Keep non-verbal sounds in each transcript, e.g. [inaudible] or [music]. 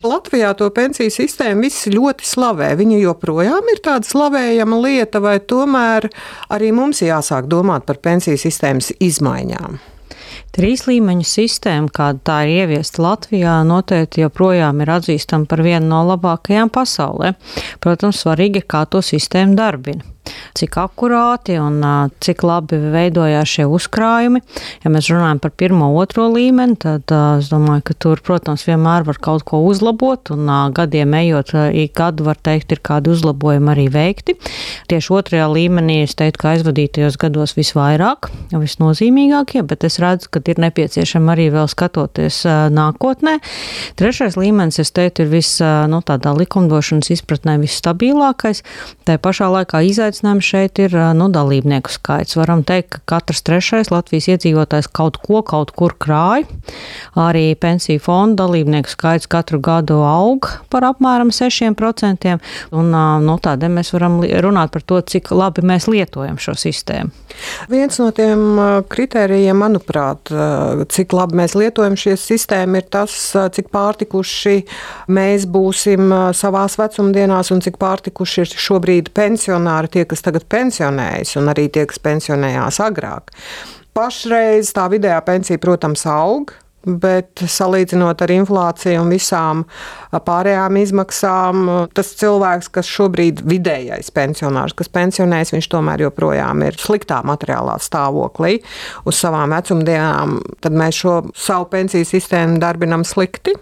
Latvijā to pensiju sistēmu visi ļoti slavē. Viņa joprojām ir tāda slavējama lieta, vai tomēr arī mums jāsāk domāt par pensiju sistēmas izmaiņām? Trīs līmeņu sistēma, kāda tā ir ieviesta Latvijā, noteikti joprojām ir atzīstama par vienu no labākajām pasaulē. Protams, svarīgi ir, kā to sistēmu darbina cik akurāti un cik labi veidojās šie uzkrājumi. Ja mēs runājam par pirmo, otro līmeni, tad es domāju, ka tur, protams, vienmēr var kaut ko uzlabot, un gadiem ejot, ik gadu var teikt, ir kādi uzlabojumi arī veikti. Tieši otrajā līmenī es teiktu, ka aizvadītajos gados visvairāk, visnozīmīgākie, bet es redzu, ka ir nepieciešama arī vēl skatoties nākotnē. Trešais līmenis, es teiktu, ir vis, nu, tādā likumdošanas izpratnē visstabilākais. Tā pašā laikā izaicinājums izaicinājums šeit ir nu, dalībnieku skaits. Varam teikt, ka katrs trešais Latvijas iedzīvotājs kaut ko kaut kur krāj. Arī pensiju fonda dalībnieku skaits katru gadu aug par apmēram 6%. Un, nu, tādēļ mēs varam runāt par to, cik labi mēs lietojam šo sistēmu. Viens no tiem kritērijiem, manuprāt, cik labi mēs lietojam šo sistēmu, ir tas, cik pārtikuši mēs būsim savās vecumdienās un cik pārtikuši ir šobrīd pensionāri, tie, kas tagad pensionējas, un arī tie, kas pensionējās agrāk. Pašreiz tā vidējā pensija, protams, aug. Bet salīdzinot ar inflāciju un visām pārējām izmaksām, tas cilvēks, kas šobrīd ir vidējais pensionārs, kas pensionēs, viņš tomēr joprojām ir sliktā materiālā stāvoklī uz savām vecumdienām. Tad mēs šo savu pensiju sistēmu darbinam slikti.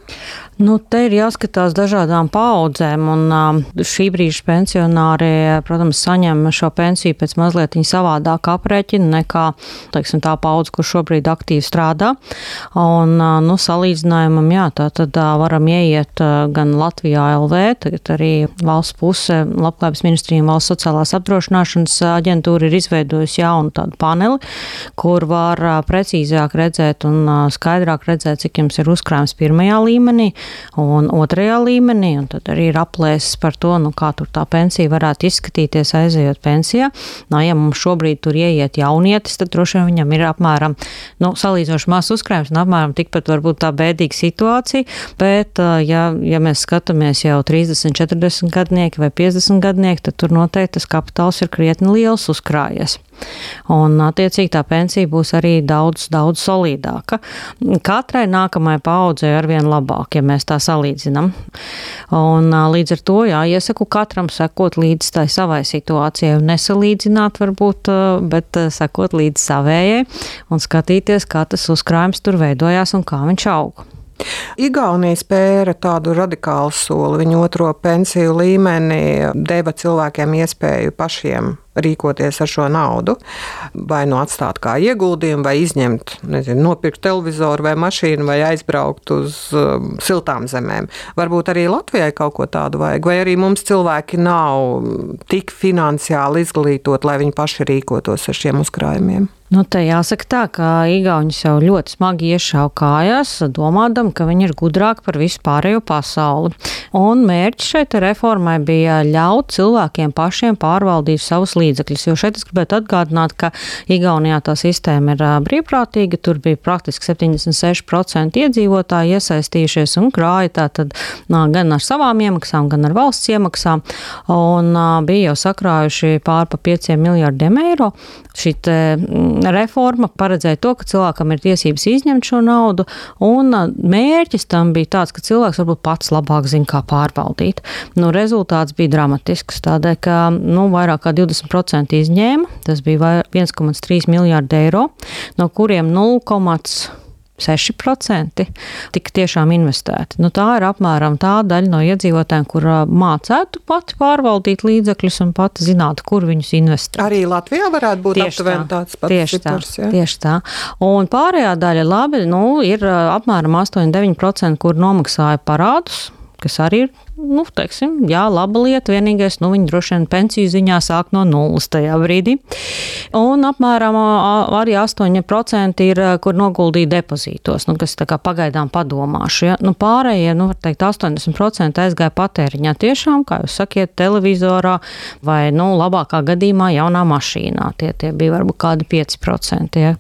Nu, te ir jāskatās dažādām paudzēm, un šī brīža pensionāri, protams, saņem šo pensiju pēc mazliet savādāk aprēķina nekā teiksim, tā paudze, kur šobrīd aktīvi strādā. Un, nu, salīdzinājumam, jā, tā tad varam ieiet gan Latvijā LV, tagad arī valsts puse, Labklājības ministrija un valsts sociālās apdrošināšanas aģentūra ir izveidojusi jaunu tādu paneli, kur var precīzāk redzēt un skaidrāk redzēt, cik jums ir uzkrājums pirmajā līmenī un otrajā līmenī, un tad arī ir aplēses par to, nu, kā tur tā pensija varētu izskatīties aizejot pensijā. Nu, ja mums šobrīd tur ieiet jaunietis, tad droši vien viņam ir apmēram, nu, salīdzinoši maz uzkrājums un apmēram tikpat varbūt tā bēdīga situācija, bet, ja, ja mēs skatāmies jau 30, 40 gadnieki vai 50 gadnieki, tad tur noteikti tas kapitāls ir krietni liels uzkrājies. Un, attiecīgi, tā pensija būs arī daudz, daudz solidāka. Katrai nākamajai paudzei arvien labāk, ja mēs tā salīdzinām. Un, līdz ar to, jā, iesaku katram sekot līdz tai savai situācijai nesalīdzināt varbūt, bet sekot līdz savējai un skatīties, kā tas uzkrājums tur veidojās un kā viņš auga. Igaunija spēra tādu radikālu soli. Viņa otro pensiju līmeni deva cilvēkiem iespēju pašiem rīkoties ar šo naudu. Vai nu atstāt kā ieguldījumu, vai izņemt, nezinu, nopirkt televizoru vai mašīnu, vai aizbraukt uz um, siltām zemēm. Varbūt arī Latvijai kaut ko tādu vajag, vai arī mums cilvēki nav tik finansiāli izglītoti, lai viņi paši rīkotos ar šiem uzkrājumiem. Nu, te jāsaka tā, ka Igauni jau ļoti smagi iešāva kājās, domādam, ka viņi ir gudrāki par visu pārējo pasauli. Un mērķis šeit reformai bija ļaut cilvēkiem pašiem pārvaldīt savus līdzekļus. Jo šeit es gribētu atgādināt, ka Igaunijā tā sistēma ir brīvprātīga, tur bija praktiski 76% iedzīvotāji iesaistījušies un krāja tātad gan ar savām iemaksām, gan ar valsts iemaksām, un bija jau sakrājuši pār pa 5 miljardiem eiro. Šī reforma paredzēja to, ka cilvēkam ir tiesības izņemt šo naudu, un mērķis tam bija tāds, ka cilvēks varbūt pats labāk zina, kā pārvaldīt. Nu, rezultāts bija dramatisks, tādēļ, ka nu, vairāk kā 20% izņēma, tas bija 1,3 miljārdi eiro, no kuriem 0,5 6% tika tiešām investēti. Nu, tā ir apmēram tā daļa no iedzīvotājiem, kur mācētu pati pārvaldīt līdzekļus un pati zinātu, kur viņus investēt. Arī Latvijā varētu būt tieši aptuveni tā, tāds pats tieši cipars. Tā, ja? Tieši tā. Un pārējā daļa labi, nu, ir apmēram 8-9%, kur nomaksāja parādus kas arī ir, nu, teiksim, jā, laba lieta. Vienīgais, nu, viņi droši vien pensiju ziņā sāk no nulles tajā brīdī. Un apmēram arī 8% ir, kur noguldīja depozītos, nu, kas tā kā pagaidām padomāšu. Ja? Nu, pārējie, nu, var teikt, 80% aizgāja patēriņā tiešām, kā jūs sakiet, televizorā vai, nu, labākā gadījumā jaunā mašīnā. Tie, tie bija varbūt kādi 5%. Ja?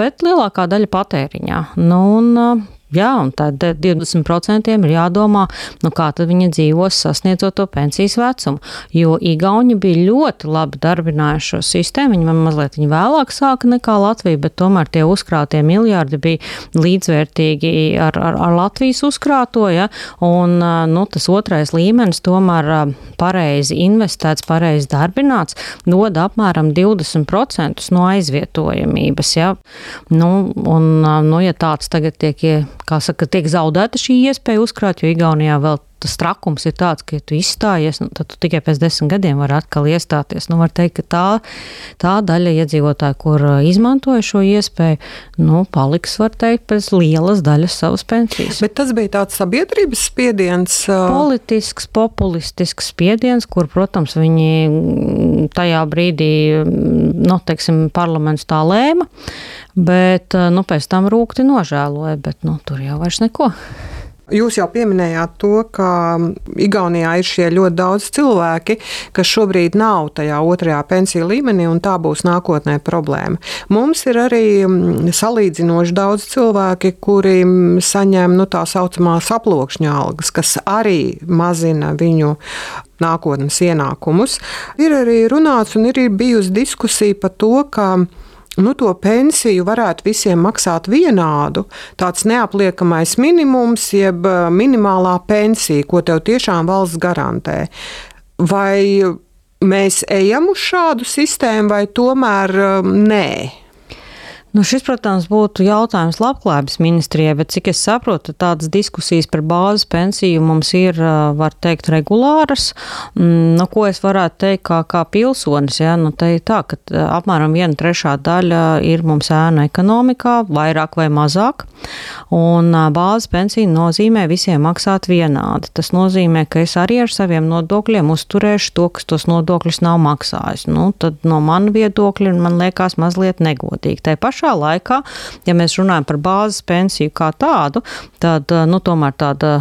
Bet lielākā daļa patēriņā. Nu, un, Jā, un tad 20% ir jādomā, nu kā tad viņi dzīvos sasniedzot to pensijas vecumu. Jo Igauni bija ļoti labi darbinājuši šo sistēmu. Viņi man mazliet viņi vēlāk sāka nekā Latvija, bet tomēr tie uzkrātie miljardi bija līdzvērtīgi ar, ar, ar Latvijas uzkrāto. Ja? Un nu, tas otrais līmenis tomēr pareizi investēts, pareizi darbināts, dod apmēram 20% no aizvietojamības. Ja? Nu, un, nu, ja tāds tagad tiek kā saka, tiek zaudēta šī iespēja uzkrāt, jo Igaunijā vēl tas trakums ir tāds, ka, ja tu izstājies, nu, tad tu tikai pēc desmit gadiem vari atkal iestāties. Nu, var teikt, ka tā, tā daļa iedzīvotāju, kur uh, izmantoja šo iespēju, nu, paliks, var teikt, pēc lielas daļas savas pensijas. Bet tas bija tāds sabiedrības spiediens. Uh... Politisks, populistisks spiediens, kur, protams, viņi tajā brīdī, nu, teiksim, parlaments tā lēma. Bet eh, nu, pēc tam rūkti nožēloja, bet nu, tur jau vairs neko. Jūs jau pieminējāt to, ka Igaunijā ir šie ļoti daudz cilvēki, kas šobrīd nav tajā otrajā pensiju līmenī, un tā būs nākotnē problēma. Mums ir arī mm, salīdzinoši daudz cilvēki, kuri saņem nu, tā saucamās aploksņa algas, kas arī mazina viņu nākotnes ienākumus. Ir arī runāts un ir bijusi diskusija par to, ka nu, to pensiju varētu visiem maksāt vienādu, tāds neapliekamais minimums, jeb eh, minimālā pensija, ko tev tiešām valsts garantē. Vai mēs ejam uz šādu sistēmu, vai tomēr eh, nē? Nu, šis, protams, būtu jautājums labklājības ministrijai, bet cik es saprotu, tādas diskusijas par bāzes pensiju mums ir, var teikt, regulāras. Mm, nu, ko es varētu teikt kā, kā pilsonis? Ja? Nu, te ir tā, ka apmēram viena trešā daļa ir mums ēna ekonomikā, vairāk vai mazāk, un bāzes pensija nozīmē visiem maksāt vienādi. Tas nozīmē, ka es arī ar saviem nodokļiem uzturēšu to, kas tos nodokļus nav maksājis. Nu, tad no mana viedokļa man liekas mazliet negodīgi. Tai pašā laikā, ja mēs runājam par bāzes pensiju kā tādu, tad nu, tomēr tāda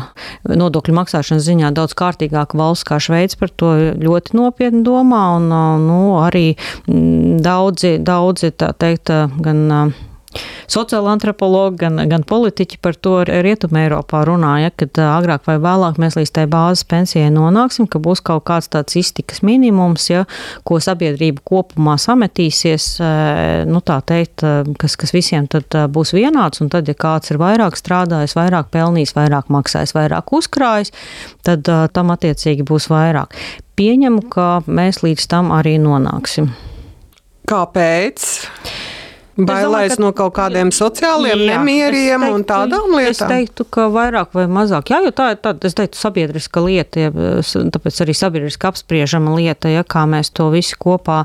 nodokļu maksāšanas ziņā daudz kārtīgāka valsts kā Šveica par to ļoti nopietni domā. Un, nu, arī daudzi, daudzi tā teikt, gan sociāla antropologi, gan, gan politiķi par to Rietumē Eiropā runāja, ka agrāk vai vēlāk mēs līdz tai bāzes pensijai nonāksim, ka būs kaut kāds tāds iztikas minimums, ja, ko sabiedrība kopumā sametīsies, nu tā teikt, kas, kas visiem tad būs vienāds, un tad, ja kāds ir vairāk strādājis, vairāk pelnījis, vairāk maksājis, vairāk uzkrājis, tad tam attiecīgi būs vairāk. Pieņemu, ka mēs līdz tam arī nonāksim. Kāpēc? Bailēs no kaut kādiem sociāliem jā, nemieriem teiktu, un tādām lietām? Es teiktu, ka vairāk vai mazāk. Jā, jo tā ir tāda, es teiktu, sabiedriska lieta, ja, tāpēc arī sabiedriski apspriežama lieta, ja kā mēs to visi kopā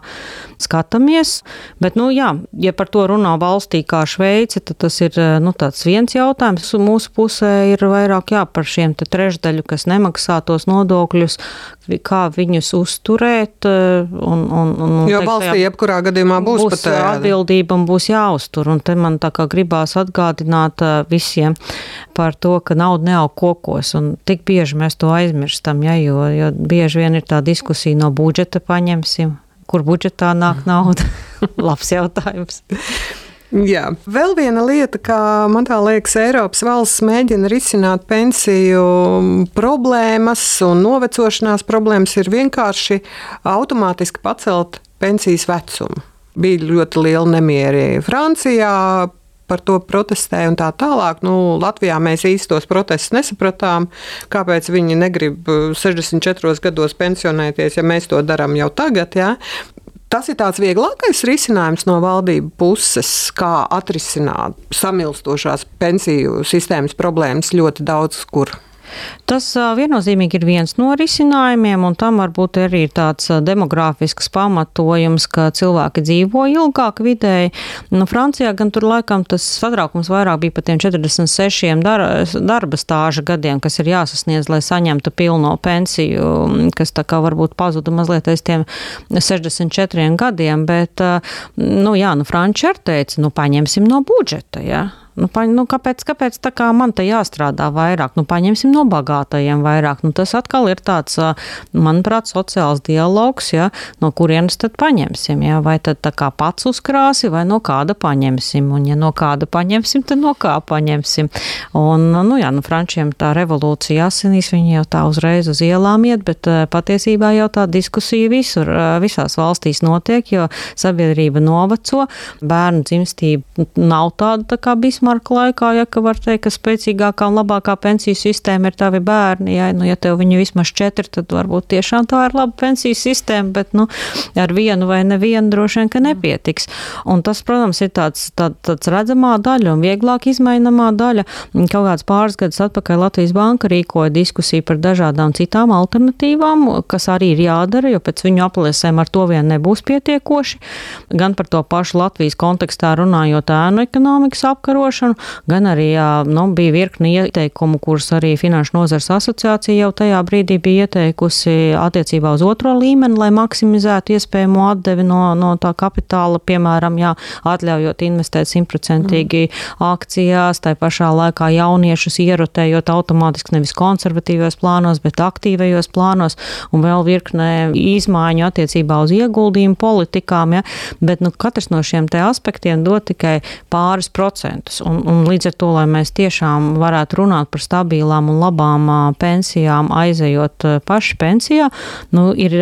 skatāmies. Bet, nu, jā, ja par to runā valstī kā Šveice, tad tas ir nu, tāds viens jautājums. Mūsu pusē ir vairāk jā, par šiem trešdaļu, kas nemaksā tos nodokļus, kā viņus uzturēt. Un, un, un, jo teikt, valstī jā, jebkurā gadījumā būs, būs atbildība un būs būs jāuztur. Un te man tā kā gribās atgādināt visiem par to, ka nauda neaug kokos. Un tik bieži mēs to aizmirstam, ja, jo, jo bieži vien ir tā diskusija no budžeta paņemsim, kur budžetā nāk nauda. [laughs] Labs jautājums. Jā. Vēl viena lieta, kā man liekas, Eiropas valsts mēģina risināt pensiju problēmas un novecošanās problēmas, ir vienkārši automātiski pacelt pensijas vecumu bija ļoti liela nemieri Francijā. Par to protestēja un tā tālāk. Nu, Latvijā mēs īstos protestus nesapratām, kāpēc viņi negrib 64 gados pensionēties, ja mēs to darām jau tagad. Ja? Tas ir tāds vieglākais risinājums no valdību puses, kā atrisināt samilstošās pensiju sistēmas problēmas ļoti daudz kur. Tas viennozīmīgi ir viens no risinājumiem, un tam varbūt arī ir tāds demogrāfisks pamatojums, ka cilvēki dzīvo ilgāk vidēji. Nu, Francijā gan tur laikam tas satraukums vairāk bija par tiem 46 dar darba stāža gadiem, kas ir jāsasniedz, lai saņemtu pilno pensiju, kas tā kā varbūt pazuda mazliet aiz tiem 64 gadiem, bet, nu jā, nu Franči ar teica, nu paņemsim no budžeta, jā. Ja? Nu, pa, nu, kāpēc kāpēc kā man te jāstrādā vairāk? Nu, paņemsim no bagātajiem vairāk. Nu, tas atkal ir tāds, manuprāt, sociāls dialogs, ja, no kurienes tad paņemsim. Ja? Vai tad kā pats uzkrāsi, vai no kāda paņemsim. Un, ja no kāda paņemsim, tad no kā paņemsim. Un, nu, jā, nu, frančiem tā revolūcija asinīs, viņi jau tā uzreiz uz ielām iet, bet patiesībā jau tā diskusija visur, visās valstīs notiek, jo sabiedrība noveco, bērnu dzimstība nav tāda tā kā bismarka Bismarka laikā, ja ka var teikt, ka spēcīgākā un labākā pensiju sistēma ir tavi bērni. Ja, nu, ja tev viņi vismaz četri, tad varbūt tiešām tā ir laba pensiju sistēma, bet nu, ar vienu vai nevienu droši vien, ka nepietiks. Un tas, protams, ir tāds, tā, tāds redzamā daļa un vieglāk izmainamā daļa. Kaut kāds pāris gadus atpakaļ Latvijas Banka rīkoja diskusiju par dažādām citām alternatīvām, kas arī ir jādara, jo pēc viņu aplēsēm ar to vien nebūs pietiekoši. Gan par to pašu Latvijas kontekstā runājot ēnu ekonomikas apkarošanu likumdošanu, gan arī nu, bija virkni ieteikumu, kurus arī Finanšu nozars asociācija jau tajā brīdī bija ieteikusi attiecībā uz otro līmeni, lai maksimizētu iespējamo atdevi no, no tā kapitāla, piemēram, jā, atļaujot investēt simtprocentīgi mm. akcijās, tai pašā laikā jauniešus ierotējot automātiski nevis konservatīvos plānos, bet aktīvajos plānos, un vēl virknē izmaiņu attiecībā uz ieguldījumu politikām, ja, bet nu, katrs no šiem aspektiem dod tikai pāris procentus. Un, un līdz ar to, lai mēs tiešām varētu runāt par stabilām un labām pensijām, aizejot paši pensijā, nu, ir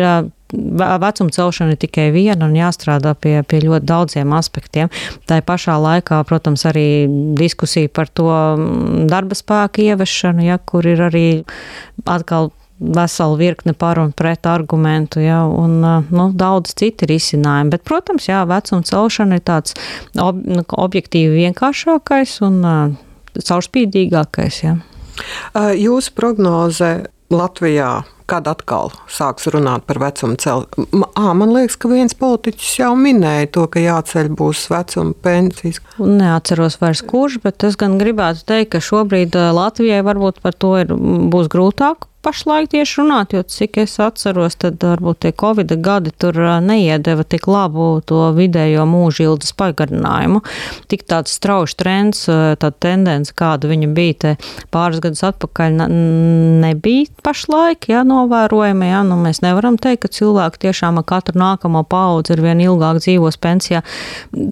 vecuma celšana ir tikai viena un jāstrādā pie, pie ļoti daudziem aspektiem. Tā pašā laikā, protams, arī diskusija par to darba spēku ieviešanu, ja, kur ir arī atkal vesela virkne par un pret argumentu, ja, un nu, daudz citi risinājumi. Bet, protams, jā, vecuma celšana ir tāds ob, nu, objektīvi vienkāršākais un uh, caurspīdīgākais. Ja. Jūsu prognoze Latvijā kad atkal sāks runāt par vecumu celšanu. Man liekas, ka viens politiķis jau minēja to, ka jāceļ būs vecuma pensijas. Neatceros vairs kurš, bet es gan gribētu teikt, ka šobrīd Latvijai varbūt par to ir, būs grūtāk pašlaik tieši runāt, jo cik es atceros, tad varbūt tie Covid gadi tur neiedeva tik labu to vidējo mūža ilgas pagarinājumu. Tik tāds strauši trends, tāda tendence, kāda viņa bija te pāris gadus atpakaļ, nebija pašlaik, jā, novērojama, jā, nu mēs nevaram teikt, ka cilvēki tiešām ar katru nākamo paudzi ir vien ilgāk dzīvos pensijā.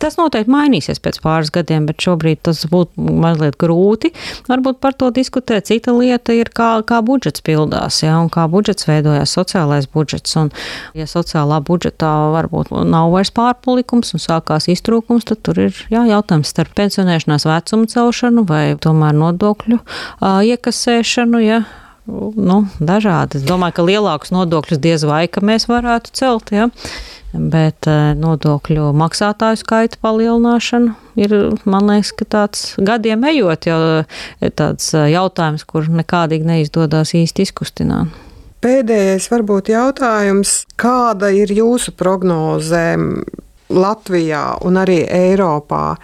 Tas noteikti mainīsies pēc pāris gadiem, bet šobrīd tas būtu mazliet grūti. Varbūt par to diskutēt. Cita lieta ir, kā, kā budžets pildīt pildās, ja, un kā budžets veidojās, sociālais budžets. Un, ja sociālā budžetā varbūt nav vairs pārpalikums un sākās iztrūkums, tad tur ir jā, jautājums starp pensionēšanās vecumu celšanu vai tomēr nodokļu uh, iekasēšanu. Ja, nu, dažādi. Es domāju, ka lielākus nodokļus diez vai mēs varētu celt. Ja? Bet nodokļu maksātāju skaita palielināšana ir, man liekas, tāds gadiem ejot, jau tāds jautājums, kur nekādīgi neizdodas īsti izkustināt. Pēdējais varbūt jautājums, kāda ir jūsu prognoze Latvijā un arī Eiropā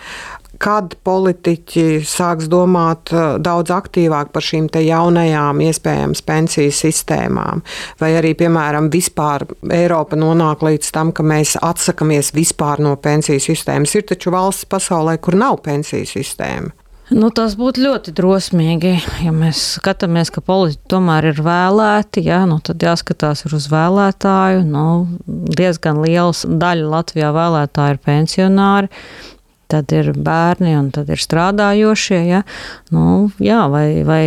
kad politiķi sāks domāt eh, daudz aktīvāk par šīm jaunajām, iespējams, pensiju sistēmām, vai arī, piemēram, vispār Eiropa nonāk līdz tam, ka mēs atsakāmies vispār no pensiju sistēmas. Ir taču valsts pasaulē, kur nav pensiju sistēma. Nu, tas būtu ļoti drosmīgi, ja mēs skatāmies, ka politiķi tomēr ir vēlēti. Jā, nu, tad jāskatās uz vēlētāju. Nu, diezgan liela daļa Latvijā vēlētāju ir pensionāri tad ir bērni un tad ir strādājošie. Ja? Nu, jā, vai, vai,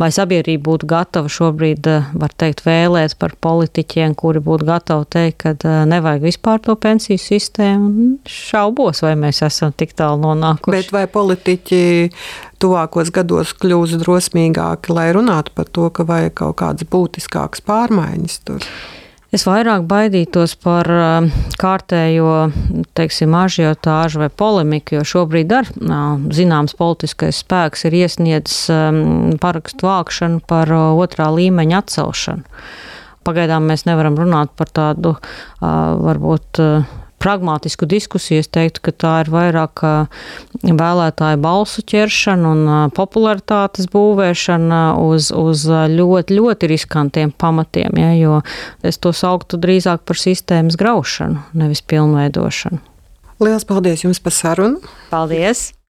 vai sabiedrība būtu gatava šobrīd, eh, var teikt, vēlēt par politiķiem, kuri būtu gatavi teikt, ka eh, nevajag vispār to pensiju sistēmu? Šaubos, vai mēs esam tik tālu nonākuši. Bet vai politiķi tuvākos gados kļūs drosmīgāki, lai runātu par to, ka vajag kaut kādas būtiskākas pārmaiņas tur? Es vairāk baidītos par um, kārtējo, teiksim, ažiotāžu vai polemiku, jo šobrīd ar zināms politiskais spēks ir iesniedzis um, parakstu vākšanu par uh, otrā līmeņa atcelšanu. Pagaidām mēs nevaram runāt par tādu uh, varbūt uh, pragmātisku diskusiju. Es teiktu, ka tā ir vairāk vēlētāju balsu ķeršana un popularitātes būvēšana uz, uz ļoti, ļoti riskantiem pamatiem, ja, jo es to sauktu drīzāk par sistēmas graušanu, nevis pilnveidošanu. Lielas paldies jums par sarunu! Paldies!